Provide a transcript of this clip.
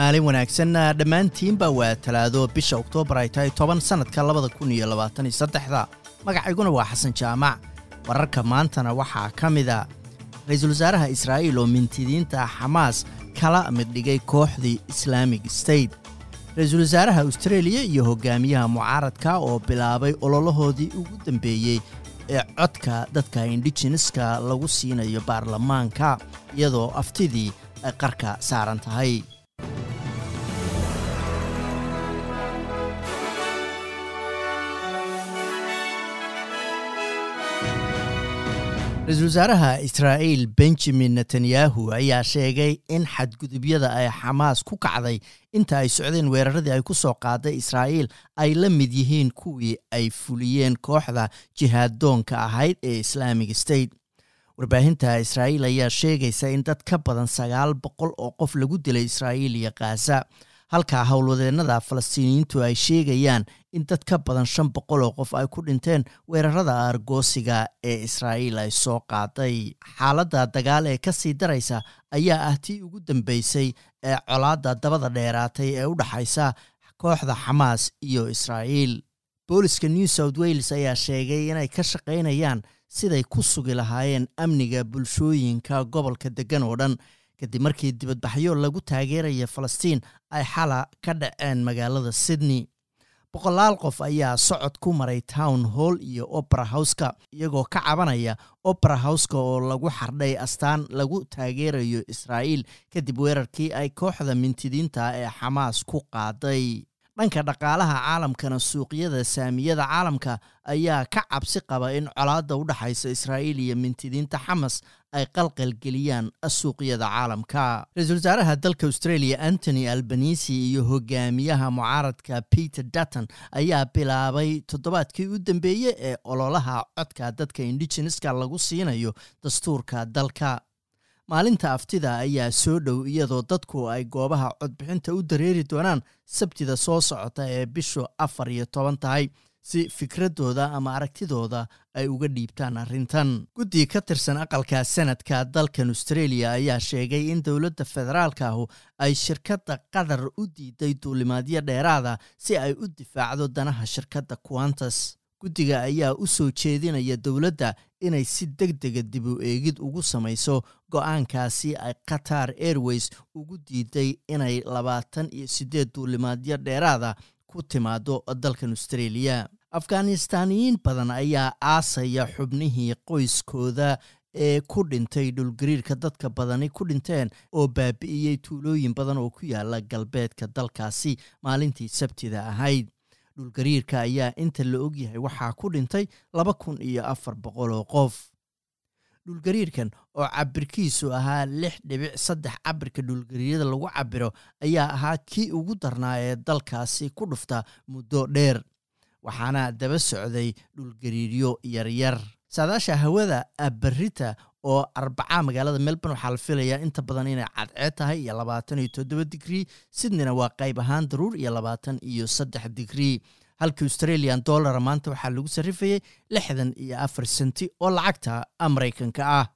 maalin wanaagsan. Dhammaantiinba waa talaado bisha oktoobar ay tahay toban sannadka labada kun iyo labaataniyo saddexda. Magacayguna waa xasan jaamac. Wararka maantana waxaa ka mida ra'iisul wasaaraha israa'iil oo mintidiinta xamaas kala mid dhigay kooxdii islaamig state. Ra'iisul wasaaraha austreeliya iyo hogaamiyaha mucaaradka oo bilaabay ololahoodii ugu dambeeyey ee codka dadka indigeneska lagu siinayo baarlamaanka iyadoo aftidii ay qarka saaran tahay ra'iisul wasaaraha israa'iil benjamin netanyahu ayaa sheegay in xadgudubyada ay xamaas ku kacday inta ay socdeen weeraradii ay ku soo qaaday israa'iil ay la mid yihiin kuwii ay fuliyeen kooxda jihaadoonka ahayd ee islaamic state. Warbaahinta israa'iil ayaa sheegaysa in dad ka badan sagaal boqol oo qof lagu dilay israa'iil iyo khaza halka howlwadeennada falastiiniyiintu ay sheegayaan in dad ka badan shan boqol oo qof ay ku dhinteen weerarada argoosiga ee israa'iil ay soo qaaday. Xaaladda dagaal ee ka sii daraysa ayaa ah tii ugu dambeysay ee colaadda dabada dheeraatay ee u dhaxaysa kooxda xamaas iyo israa'iil. Booliska new south wales ayaa sheegay inay ka shaqaynayaan siday ku sugi lahaayeen amniga bulshooyinka gobolka deggan oo dhan kadib markii dibadbaxyo lagu taageeraya falastiin ay xala ka dhaceen magaalada sydney. Boqolaal qof ayaa socod ku maray town hall iyo opera howska iyagoo ka cabanaya opera howska oo lagu xardhay astaan lagu taageerayo israa'iil kadib weerarkii ay kooxda mintidiinta ee xamaas ku qaaday dhanka dhaqaalaha caalamkana suuqyada saamiyada caalamka ayaa ka cabsi qaba in colaadda u dhaxaysa israa'iil iyo mintidiinta xamas ay qalqalgeliyaan suuqyada caalamka. Ra'iisul wasaaraha dalka australia antony albanisi iyo hogaamiyaha mucaaradka peter dutton ayaa bilaabay toddobaadkii u dambeeyey ee ololaha codka dadka indigeneska lagu siinayo dastuurka dalka maalinta aftida ayaa soo dhow iyadoo dadku ay goobaha codbixinta u dareeri doonaan sabtida soo socota ee bishu afar iyo toban tahay si fikradooda ama aragtidooda ay uga dhiibtaan arrintan. Guddi ka tirsan aqalka senadka dalkan australia ayaa sheegay in dowladda federaalkaahu ay shirkadda qatar u diiday duulimaadyo dheeraada si ay u difaacdo danaha shirkadda quantas guddiga ayaa u soo jeedinaya dowladda inay si deg dega dib u eegid ugu samayso go'aankaasi ay qatar airways ugu diiday inay labaatan iyo siddeed duulimaadyo dheeraada ku timaado dalkan australia. Afghanistaaniyiin badan ayaa aasaya xubnihii qoyskooda ee ku dhintay dhulgariirka dadka badani ku dhinteen oo baabi'iyey tuulooyin badan oo ku yaalla galbeedka dalkaasi maalintii sabtida ahayd dhulgariirka ayaa inta la ogyahay waxaa ku dhintay laba kun iyo afar boqol oo qof. Dhulgariirkan oo cabirkiisu ahaa lix dhibic saddex cabirka dhulgariirada lagu cabiro ayaa ahaa kii ugu darnaa ee dalkaasi ku dhufta muddo dheer waxaana daba socday dhulgariiryo yaryar. Saadaasha hawada abarita oo arbaca magaalada melbourne waxaa la filayaa inta badan inay cadceed tahay iyo labaatan iyo toddoba digrii sydneyna waa qayb ahaan daruur iyo labaatan iyo saddex digrii halka australian dollara maanta waxaa lagu sarrifayay lixdan iyo afar senti oo lacagta maraykanka ah